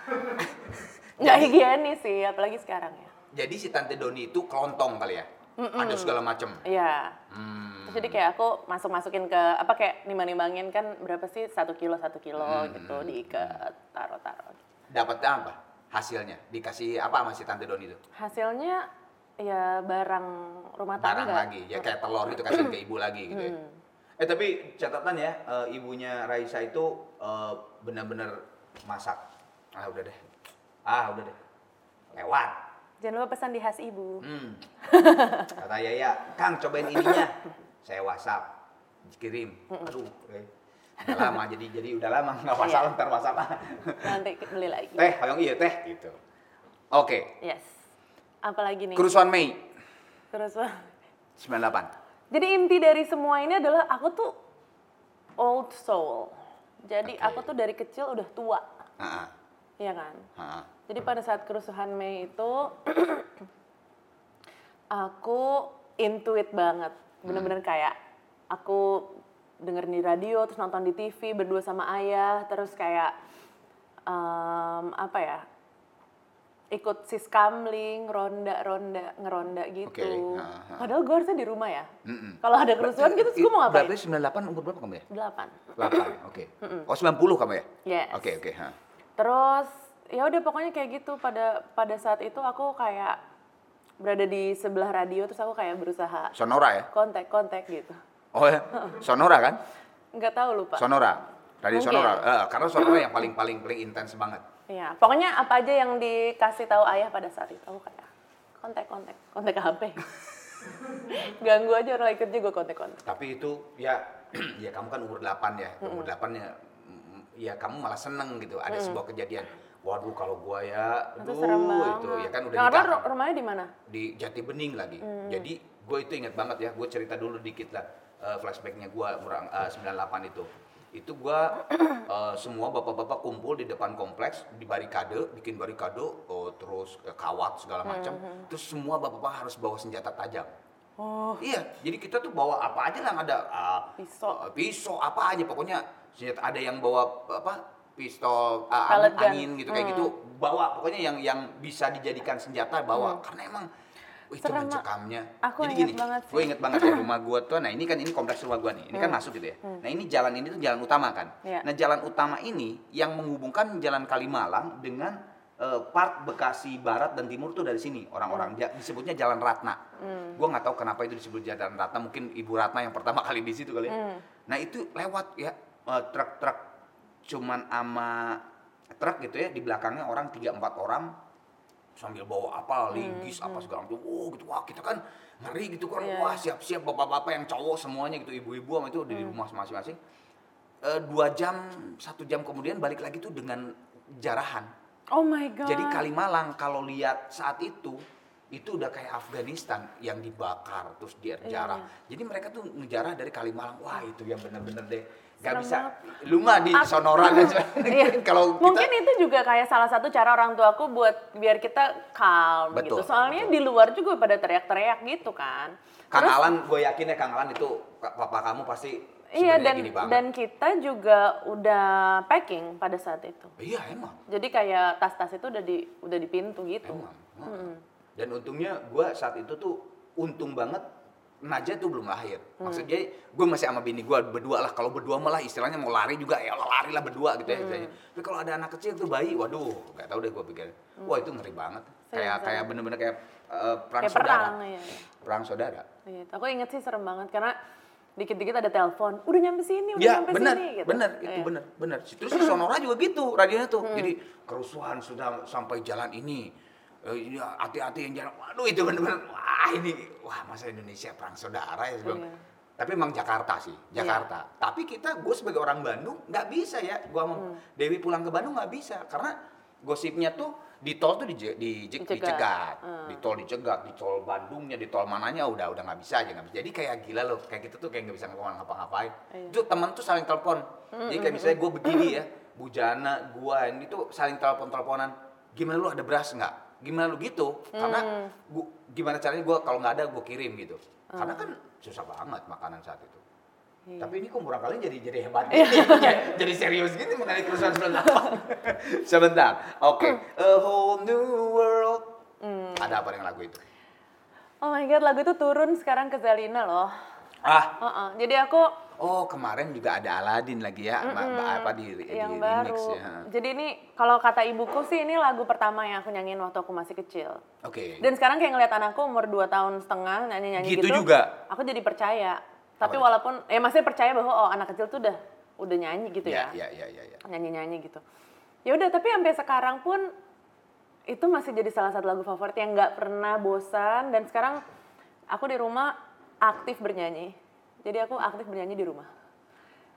Nggak higienis sih, apalagi sekarang ya. Jadi si Tante Doni itu kelontong kali ya? Ada segala macem. Iya. Hmm. Terus jadi kayak aku masuk-masukin ke apa kayak nimbang-nimbangin kan berapa sih satu kilo satu kilo Hmm. gitu diikat taruh-taruh. Dapatnya apa? Hasilnya? Dikasih apa sama si Tante Doni itu? Hasilnya ya barang rumah tangga. barang lagi ya kayak telur gitu kasih ke ibu lagi gitu ya. Eh tapi catatan ya eh, ibunya Raisa itu eh, benar-benar masak. Ah udah deh. Ah udah deh. Lewat. Jangan lupa pesan di khas ibu. Hmm. Kata Yaya, Kang cobain ininya. Saya WhatsApp kirim. Aduh, eh. udah lama jadi jadi udah lama nggak masalah ntar masalah. Nanti beli lagi. teh, hoyong iya teh gitu. Oke, Yes. Apalagi nih? kerusuhan Mei Terus 98. Jadi inti dari semua ini adalah aku tuh old soul. Jadi Oke. aku tuh dari kecil udah tua, Heeh. Iya kan? heeh. Jadi pada saat kerusuhan Mei itu aku intuit banget, bener-bener kayak aku denger di radio, terus nonton di TV berdua sama ayah, terus kayak em, apa ya? ikut siskamling, ronda-ronda, ngeronda gitu. Oke, ha, ha. Padahal gue harusnya di rumah ya. Kalau ada kerusuhan gitu, gue mau ngapain? Berarti 98 umur berapa kamu ya? Delapan. 8, oke. Oh 90 kamu ya? Yes. Oke, oke. ha. Terus ya udah pokoknya kayak gitu pada pada saat itu aku kayak berada di sebelah radio terus aku kayak berusaha Sonora ya? kontak-kontak gitu. Oh ya? Sonora kan? Nggak tahu lupa. Sonora. Radio Mungkin. Sonora. Eh, karena Sonora yang paling paling paling intens banget. Iya, pokoknya apa aja yang dikasih tahu ayah pada saat itu aku kayak kontak-kontak, kontak ke HP. Ganggu aja orang lagi kerja gue kontak-kontak. Tapi itu ya ya kamu kan umur 8 ya. Umur 8 ya ya kamu malah seneng gitu ada sebuah kejadian. Waduh kalau gua ya, Itu aduh banget. itu ya kan udah Yang nikah. ru- rumahnya di mana? di Jati Bening lagi. Jadi gue itu ingat banget ya, gue cerita dulu dikit lah eh, flashbacknya gue orang eh, 98 itu. Itu gue eh, semua bapak-bapak kumpul di depan kompleks di barikade, bikin barikade, oh, terus eh, kawat segala macam. Terus semua bapak-bapak harus bawa senjata tajam. Oh, Iya, jadi kita tuh bawa apa aja lah ada ah, Pisau. pisau apa aja pokoknya senjata ada yang bawa apa pistol Pellet angin, angin gitu kayak gitu bawa pokoknya yang yang bisa dijadikan senjata bawa karena emang wih, itu mencekamnya. Aku Jadi gini, banget sih. gue inget banget ya rumah gue tuh. Nah ini kan ini kompleks rumah gue nih. Ini kan masuk gitu ya. Nah ini jalan ini tuh jalan utama kan. Iya. Nah jalan utama ini yang menghubungkan jalan Kalimalang dengan eh, part Bekasi Barat dan Timur tuh dari sini orang-orang Ja- disebutnya Jalan Ratna. Gue nggak tahu kenapa itu disebut Jalan Ratna. Mungkin Ibu Ratna yang pertama kali di situ kali ya. Nah itu lewat ya eh, truk-truk cuman ama truk gitu ya di belakangnya orang tiga empat orang sambil bawa apa linggis apa segala macam. Oh gitu. Wah kita kan ngeri gitu kan. Iya. wah siap-siap bapak-bapak yang cowok semuanya gitu ibu-ibu sama itu di rumah masing-masing. Eh, dua jam satu jam kemudian balik lagi tuh dengan jarahan. Oh my god. jadi Kalimalang kalau lihat saat itu itu udah kayak Afghanistan yang dibakar terus dijarah. Iya. Jadi mereka tuh ngejarah dari Kalimalang. Wah, itu yang bener-bener deh. Gak bisa. banget. Lu mah di sonoran aja. Iya. Kalau kita Mungkin itu juga kayak salah satu cara orang tuaku buat biar kita calm Betul, gitu. Soalnya betul. di luar juga pada teriak-teriak gitu kan. Kang Terus- Alan, gue yakin ya Kang Alan itu papa kamu pasti Iya dan gini banget. dan kita juga udah packing pada saat itu. Iya emang. Jadi kayak tas-tas itu udah di udah di pintu gitu. Emang. Heeh. Dan untungnya gue saat itu tuh untung banget Naja tuh belum lahir. Hmm. Maksudnya gue masih sama bini gue berdua lah. Kalau berdua malah istilahnya mau lari juga ya lari lah berdua gitu ya. Hmm. istilahnya. Tapi kalau ada anak kecil tuh bayi, waduh, gak tahu deh gue pikir. Wah itu ngeri banget. Kayak serem. kayak bener-bener kayak eh, perang Kayak saudara. perang ya. Perang saudara. Gitu. Aku inget sih serem banget karena dikit-dikit ada telepon, udah nyampe sini, udah Ya nyampe benar, sini gitu. benar itu Iya. benar, benar. Terus si Sonora juga gitu radionya tuh. Hmm. Jadi kerusuhan sudah sampai jalan ini. Eh, ya, hati-hati yang jalan. Waduh itu benar-benar wah ini wah masa Indonesia perang saudara ya sebelum. Iya. Tapi emang Jakarta sih, Jakarta. Tapi kita, gue sebagai orang Bandung nggak bisa ya. Gue mau Hmm. Dewi pulang ke Bandung nggak bisa karena gosipnya tuh di tol tuh di, di, di- Dicegat. dicegat, Hmm. di tol dicegat, di tol Bandungnya, di tol mananya udah udah nggak bisa aja nggak bisa. Jadi kayak gila loh, kayak gitu tuh kayak nggak bisa ngapa-ngapain. Iya. Itu teman tuh saling telepon. Jadi kayak misalnya gue begini ya, Bu Jana, gua ini tuh saling telepon-teleponan. Gimana lu ada beras nggak? Gimana lu gitu? Karena gua, gimana caranya gue kalau nggak ada gue kirim gitu. Karena kan susah banget makanan saat itu. Iya. Tapi ini kok murah kali jadi jadi hebat gini, jadi- jadi serius gini mengenai kerusuhan 98. Sebentar, oke. A whole new world. Ada apa dengan lagu itu? Oh my god, lagu itu turun sekarang ke Zalina loh. Ah, Heeh, Jadi aku oh kemarin juga ada Aladin lagi ya, ma- ma- apa di, di yang remix baru. ya. Jadi ini kalau kata ibuku sih ini lagu pertama yang aku nyanyiin waktu aku masih kecil. Oke. Dan sekarang kayak ngeliat anakku umur 2 tahun setengah nyanyi-nyanyi Gitu gitu. juga? Aku jadi percaya. Tapi Apa? walaupun ya masih percaya bahwa oh anak kecil tuh udah udah nyanyi gitu ya. Ya, ya, ya, ya, ya. Nyanyi-nyanyi gitu. Ya udah, tapi sampai sekarang pun itu masih jadi salah satu lagu favorit yang nggak pernah bosan dan sekarang aku di rumah aktif bernyanyi. Jadi aku aktif bernyanyi di rumah.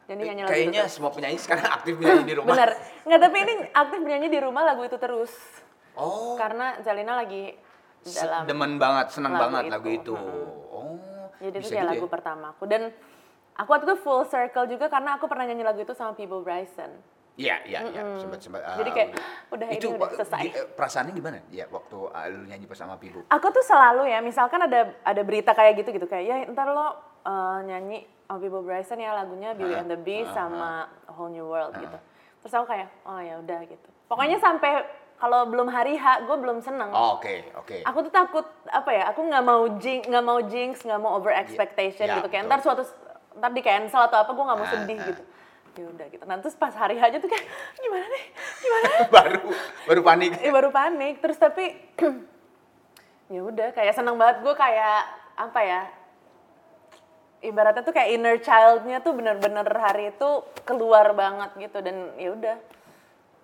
Jadi nyanyi lagu itu Kayaknya terus. semua penyanyi sekarang aktif menyanyi di rumah. Bener. Nggak, tapi ini aktif bernyanyi di rumah lagu itu terus. Oh, Karena Zalina lagi dalam demen banget, seneng lagu banget itu. lagu itu. Mm-mm. Oh, Jadi itu kayak gitu lagu ya? pertamaku dan aku waktu itu full circle juga karena aku pernah nyanyi lagu itu sama People Bryson. Iya, iya, iya, sempat sempat. ah, Jadi kayak, udah ini itu udah Pak, selesai. eh, perasaannya gimana? Ya waktu ah, lu nyanyi pas sama Pibu. Aku tuh selalu ya, misalkan ada ada berita kayak gitu gitu kayak ya ntar lo uh, nyanyi sama People Bryson ya lagunya Beauty Ah, and the Beast ah, sama A Whole New World gitu. Terus aku kayak oh ya udah gitu. Pokoknya sampai kalau belum hari H gue belum seneng. Oh, Oke, oke. Aku tuh takut apa ya? Aku nggak mau jinx, nggak mau jinx, nggak mau over expectation Ya, gitu. Kayak betul. ntar suatu ntar di cancel atau apa gue nggak mau Ah, sedih ah. gitu. Ya udah gitu. Nanti terus pas hari H aja tuh kayak gimana nih? Gimana? baru baru panik. Eh baru panik. Terus tapi ya udah kayak seneng banget gue kayak apa ya? Ibaratnya tuh kayak inner childnya tuh bener-bener hari itu keluar banget gitu dan ya udah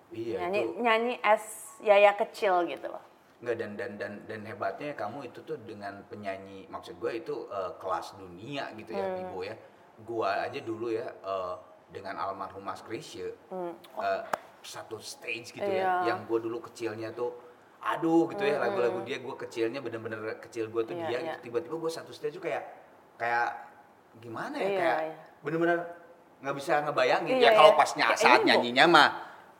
Iya nyanyi itu. nyanyi as Yaya kecil gitu loh. Enggak dan dan dan dan hebatnya kamu itu tuh dengan penyanyi maksud gue itu eh, kelas dunia gitu ya Hmm. Ibu ya. Gua aja dulu ya eh, dengan almarhum Mas Krisye eh, satu stage gitu Hmm. Iya. ya yang gue dulu kecilnya tuh aduh gitu ya lagu-lagu dia gue kecilnya bener-bener kecil gue tuh Hmm. Iya, dia iya. gitu. tiba-tiba gue satu stage tuh kayak kayak gimana ya Iya, kayak iya. bener-bener nggak bisa ngebayangin Iya, ya kalau iya. pas ny- Ya, saat nyanyinya mah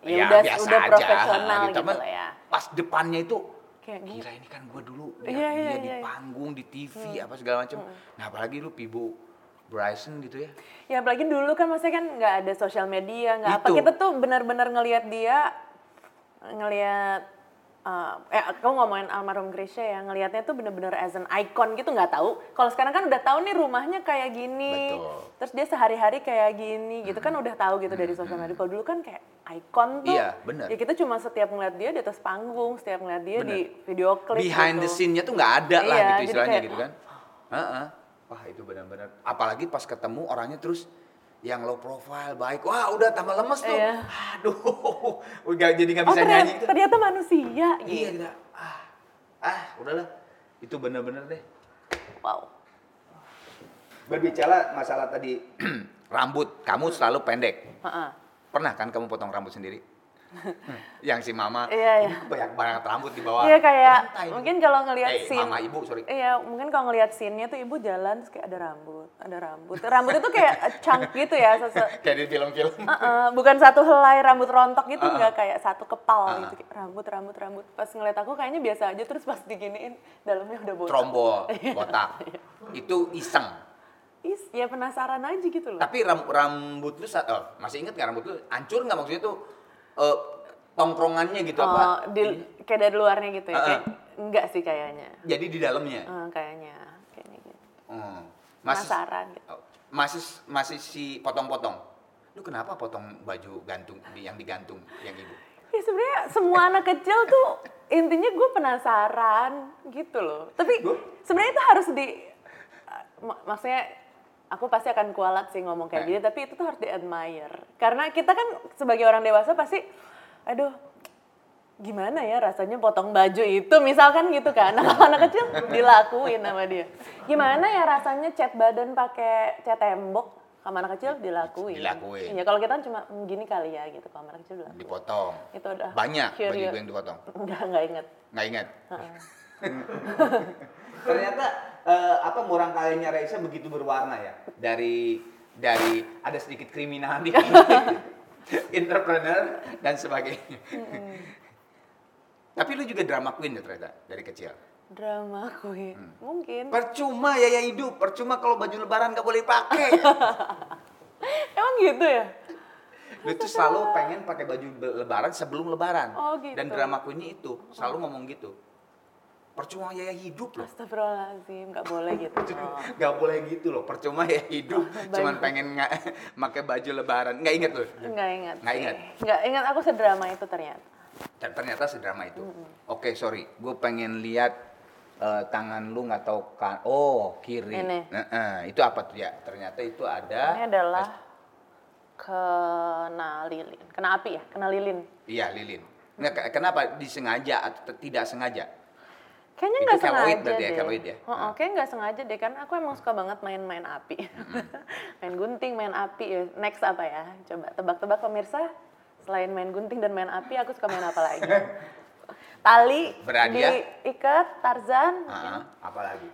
Ya udah- biasa udah aja profesional gitu Tapi lah ya. pas depannya itu Kayak gue gila ini kan gue dulu Iya, iya, dia di iya, iya. panggung di TV apa segala macam nah apalagi lu Pibo Bryson gitu ya Ya apalagi dulu kan maksudnya kan nggak ada sosial media, nggak apa. Kita tuh benar-benar ngelihat dia, ngelihat, uh, eh kamu ngomongin almarhum Grisha ya, ngelihatnya tuh bener-bener as an icon gitu nggak tahu. Kalau sekarang kan udah tahu nih rumahnya kayak gini, Betul. terus dia sehari-hari kayak gini, gitu kan udah tahu gitu dari sosial media. Kalau dulu kan kayak icon tuh, Iya, bener. ya kita cuma setiap ngeliat dia di atas panggung, setiap ngeliat dia Bener. di video klip behind the gitu. scene-nya tuh nggak ada lah Iya, gitu jadi istilahnya kayak- gitu kan Heeh. wah itu benar-benar apalagi pas ketemu orangnya terus yang low profile baik wah udah tambah lemes tuh Iya. aduh udah jadi nggak Oh bisa ternyata, nyanyi gitu. ternyata manusia iya gitu. kita ah ah udahlah itu bener-bener deh Wow. berbicara masalah tadi rambut kamu selalu pendek Heeh. pernah kan kamu potong rambut sendiri yang si mama Iya, iya. banyak banget rambut di bawah Iya kayak lantai. mungkin kalau ngelihat eh scene mama ibu sorry Iya, mungkin kalau ngelihat scene-nya tuh ibu jalan terus kayak ada rambut, ada rambut. Rambut itu kayak chunk gitu ya, sese- kayak di film-film Uh-uh, bukan satu helai rambut rontok gitu, Uh-uh. nggak kayak satu kepal Uh-uh. gitu, kayak rambut, rambut, rambut. Pas ngeliat aku kayaknya biasa aja, terus pas diginiin dalamnya udah botak. trombol Iya. botak itu iseng Is, ya penasaran aja gitu loh. tapi ram- rambut lu oh, masih inget nggak rambut lu hancur nggak maksudnya tuh eh, tongkrongannya gitu Oh, apa di, kayak dari luarnya gitu ya? Uh-uh. Kayak, enggak sih kayaknya. jadi di dalamnya Uh, kayaknya, kayaknya gitu. Hmm. masih Penasaran gitu. oh, masih masih si potong-potong lu kenapa potong baju gantung yang digantung yang ibu Ya sebenarnya semua anak kecil tuh intinya gue penasaran gitu loh. Tapi sebenarnya itu harus di uh, mak- maksudnya aku pasti akan kualat sih ngomong kayak Eh. gini, tapi itu tuh harus di admire. Karena kita kan sebagai orang dewasa pasti aduh gimana ya rasanya potong baju itu misalkan gitu kan. Nah, kalau anak kecil dilakuin sama dia. Gimana ya rasanya cat badan pakai cat tembok sama anak kecil dilakuin. Dilakuin. Iya, kalau kita cuma "Hmm, gini kali ya gitu, kalau anak kecil dilakuin. dipotong Itu udah banyak baju curious. ibu yang dipotong Enggak, enggak inget. nggak ingat Heeh. ternyata eh, apa murang kalinya Raisa begitu berwarna ya dari dari ada sedikit kriminal di entrepreneur dan sebagainya tapi lu juga drama queen ya ternyata dari kecil Drama queen. Hmm. Mungkin. percuma ya ya hidup percuma kalau baju lebaran nggak boleh pakai Emang gitu ya? lu tuh selalu pengen pakai baju lebaran sebelum lebaran Oh, gitu. dan drama queennya itu selalu ngomong gitu percuma ya ya hidup loh Astagfirullahaladzim, nggak boleh gitu. Gak boleh gitu loh, percuma ya hidup, Baju. cuman pengen nggak pakai baju lebaran. Nggak inget loh. Nggak ingat. Nggak sih. ingat? Nggak ingat aku sedrama itu ternyata. Dan ternyata sedrama itu. Oke, sorry, gue pengen lihat eh, tangan lu nggak tahu kan. Oh, kiri. Ini. Nah, eh, itu apa tuh ya? Ternyata itu ada. Ini adalah kena lilin. Kena api ya? Kena lilin. Iya, lilin. Ke- kenapa disengaja atau tidak sengaja? Kayaknya Itu nggak keloid sengaja berarti ya, deh. keloid ya? Heeh, kayaknya nggak sengaja deh, karena aku emang suka banget main-main api. main gunting, main api. ya. Next apa ya? Coba tebak-tebak pemirsa. Selain main gunting dan main api, aku suka main apa lagi? Tali, diikat, Tarzan. Ah, apa lagi?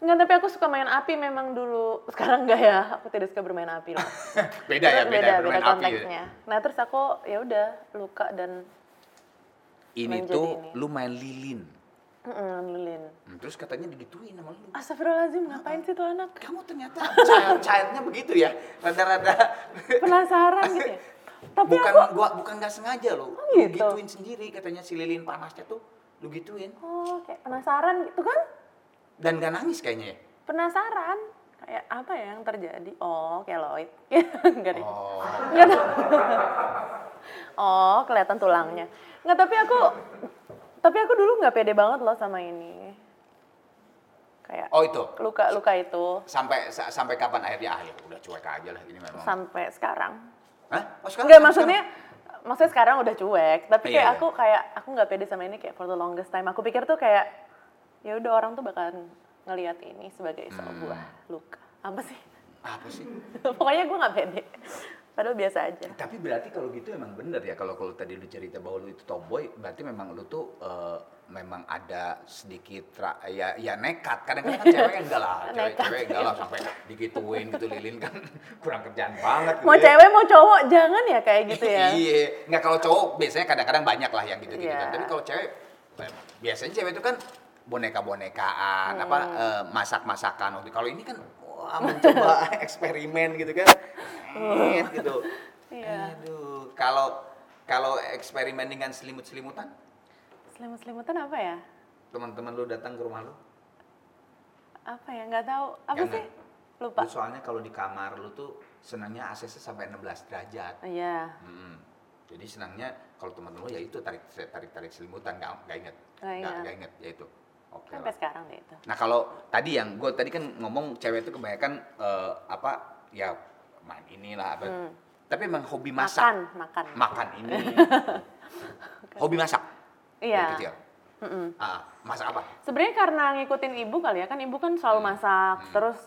Enggak, tapi aku suka main api memang dulu. Sekarang enggak ya, aku tidak suka bermain api loh. Beda ya, beda, beda, bermain beda api. konteksnya. Nah terus aku ya udah luka dan Ini tuh ini. lu main lilin. Mm, lilin. Hmm, Terus katanya digituin sama lu. Astagfirullahaladzim, ngapain sih tuh anak? Kamu ternyata child childnya begitu ya, rada-rada. Penasaran gitu ya. Tapi bukan aku, gua bukan nggak sengaja loh. Oh, Lu gitu? gituin sendiri katanya si lilin panasnya tuh lu gituin oh kayak penasaran gitu kan? dan gak nangis kayaknya ya. Penasaran. Kayak apa ya yang terjadi? Oh, keloid. Enggak deh. Oh. Enggak oh, kelihatan tulangnya. Enggak, tapi aku tapi aku dulu nggak pede banget loh sama ini. Kayak Oh itu. luka-luka itu Sampai sa- sampai kapan akhirnya ah ya udah cuek aja lah ini memang. sampai sekarang. Hah? Oh, sekarang, Enggak sekarang? maksudnya maksudnya sekarang udah cuek, tapi Iya, kayak iya. aku kayak aku nggak pede sama ini kayak for the longest time. Aku pikir tuh kayak ya udah orang tuh bakalan ngelihat ini sebagai Hmm. sebuah luka. Apa sih? apa sih? Pokoknya gue nggak pede. Padahal biasa aja. Tapi berarti kalau gitu emang bener ya kalau kalau tadi lu cerita bahwa lu itu tomboy, berarti memang lu tuh eh, memang ada sedikit ra- ya ya nekat. Kadang-kadang kan cewek enggak lah, cewek-cewek enggak lah sampai digituin gitu lilin kan kurang kerjaan banget. gitu Mau ya. cewek mau cowok jangan ya kayak gitu ya. iya, nggak kalau cowok biasanya kadang-kadang banyak lah yang gitu-gitu Iya. kan. Tapi kalau cewek biasanya cewek itu kan boneka-bonekaan, apa Hmm. eh, masak-masakan. Kalau ini kan wah mencoba eksperimen gitu kan. Eh, gitu. Iya. Aduh, kalau kalau eksperimen dengan selimut-selimutan, Selimut-selimutan apa ya? teman-teman lu datang ke rumah lu, Apa ya? Nggak tahu. Apa Jangan. sih? Lupa. lu soalnya kalau di kamar lu tuh senangnya AC-nya sampai 16 derajat. Iya. Hmm. Jadi senangnya kalau teman lu ya itu tarik tarik tarik selimutan nggak nggak inget Nggak ingat. nggak inget ya itu. Oke. Sampai lah. sekarang deh itu. Nah kalau tadi yang gue tadi kan ngomong cewek itu kebanyakan eh, apa ya main inilah apa. Hmm. Tapi emang hobi masak. Makan, makan. Makan ini. hobi masak. dari Iya. kecil. Mm-mm. Ah, masak apa? Sebenarnya karena ngikutin ibu kali ya kan ibu kan selalu masak terus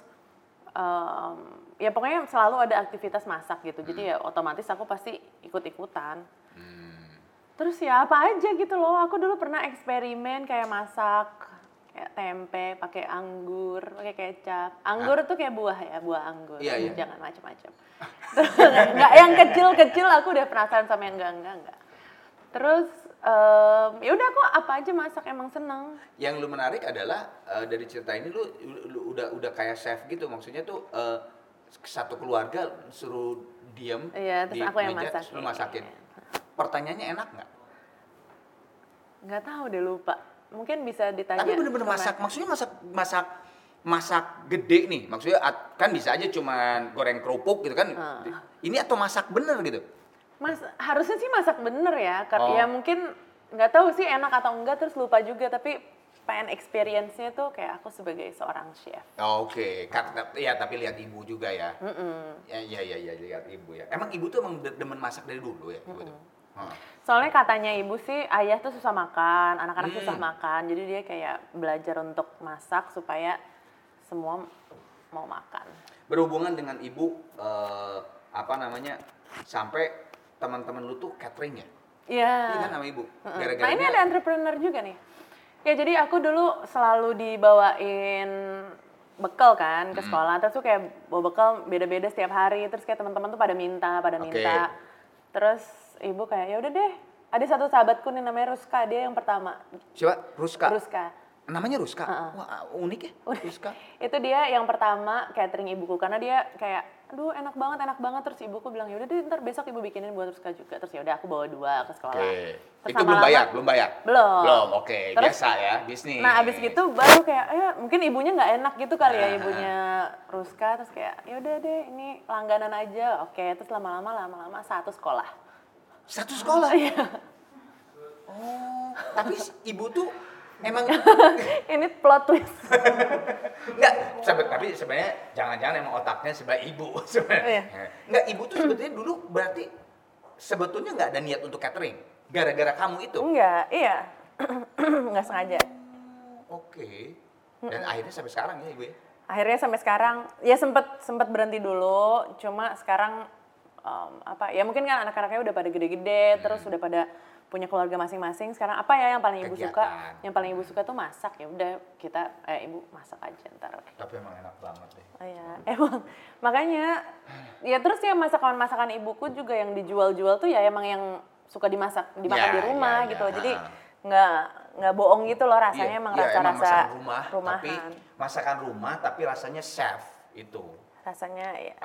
em, ya pokoknya selalu ada aktivitas masak gitu jadi ya otomatis aku pasti ikut ikutan Hmm. Terus ya apa aja gitu loh. Aku dulu pernah eksperimen kayak masak kayak tempe pakai anggur, pakai kecap. Anggur tuh kayak buah ya, buah anggur. Iya, iya. Jangan macam-macam. Terus nggak yang kecil-kecil aku udah penasaran sama yang enggak enggak. Terus em, ya udah aku apa aja masak emang seneng. Yang lu menarik adalah eh, dari cerita ini lu, lu- udah udah kayak chef gitu maksudnya tuh eh, satu keluarga suruh diem Iya, terus di aku yang meja, masakin. terus lu masakin. Pertanyaannya enak nggak? Nggak tahu deh lupa. Mungkin bisa ditanya. Tapi bener-bener masak, maksudnya masak masak masak gede nih, maksudnya kan bisa aja cuman goreng kerupuk gitu kan. Ah. Ini atau masak bener gitu? Mas harusnya sih masak bener ya. Karena Oh. ya mungkin nggak tahu sih enak atau enggak terus lupa juga tapi pengen experience-nya tuh kayak aku sebagai seorang chef. Oh, Oke, karena ya tapi lihat ibu juga ya. Ya ya ya ya lihat ibu ya. Emang ibu tuh emang de- demen masak dari dulu ya, ibu tuh. Soalnya katanya ibu sih ayah tuh susah makan, anak-anak Hmm. susah makan. Jadi dia kayak belajar untuk masak supaya semua mau makan. Berhubungan dengan ibu eh, apa namanya sampai teman-teman lu tuh catering ya? Iya. Iya kan sama ibu. Mm-mm. Gara-gara Nah ini ada entrepreneur juga nih. Ya jadi aku dulu selalu dibawain bekal kan ke sekolah. Terus tuh kayak bawa bekal beda-beda setiap hari. Terus kayak teman-teman tuh pada minta, pada minta. Terus ibu kayak ya udah deh. Ada satu sahabatku nih namanya Ruska, dia yang pertama. Siapa? Ruska. Ruska. Namanya Ruska. Uh-uh. Wah, unik ya. Ruska. Itu dia yang pertama catering ibuku karena dia kayak aduh enak banget enak banget terus ibuku bilang ya udah deh ntar besok ibu bikinin buat Ruska juga terus ya udah aku bawa dua ke sekolah Oke. Terus Itu belum bayar, belum bayar. Belum. Belum, oke. Terus- Biasa ya, bisnis. Nah abis gitu baru kayak, ya mungkin ibunya nggak enak gitu kali ya ibunya Ruska terus kayak, ya udah deh ini langganan aja, oke. Terus lama-lama lama-lama satu sekolah. Satu sekolah. Iya. Oh, tapi ibu tuh emang ini plot twist. enggak sebe- tapi sebenarnya jangan-jangan emang otaknya sebelah ibu sebenarnya. Iya. Enggak, ibu tuh sebetulnya dulu berarti sebetulnya nggak ada niat untuk catering gara-gara kamu itu. Enggak, iya. nggak sengaja. Oke. Dan akhirnya sampai sekarang ya ibu ya. Akhirnya sampai sekarang, ya sempet sempet berhenti dulu. Cuma sekarang em, apa? Ya mungkin kan anak-anaknya udah pada gede-gede, terus udah pada punya keluarga masing-masing. Sekarang apa ya yang paling ibu suka? Kegiatan. Yang paling ibu suka tuh masak. Ya udah kita, eh ibu masak aja ntar. Tapi emang enak banget deh. Oh iya, emang makanya ya terus ya masakan-masakan ibuku juga yang dijual-jual tuh ya emang yang suka dimasak dimakan Ya, di rumah ya, gitu. ya, Jadi nggak nggak bohong gitu loh rasanya Iya, emang iya, rasa-rasa masakan rumah, tapi rumahan. masakan rumah tapi rasanya chef itu. Rasanya ya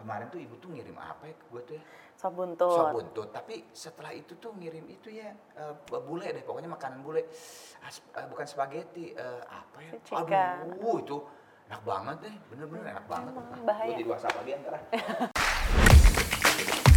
kemarin tuh ibu tuh ngirim apa ya ke gue tuh ya? sop buntut. Sop buntut. Tapi setelah itu tuh ngirim itu ya eh, bule deh, pokoknya makanan bule. Sp- eh, bukan spaghetti, eh, apa ya? Chicken. Aduh, itu enak banget deh, bener-bener enak banget. Emang bahaya. Gue jadi WhatsApp lagi antara.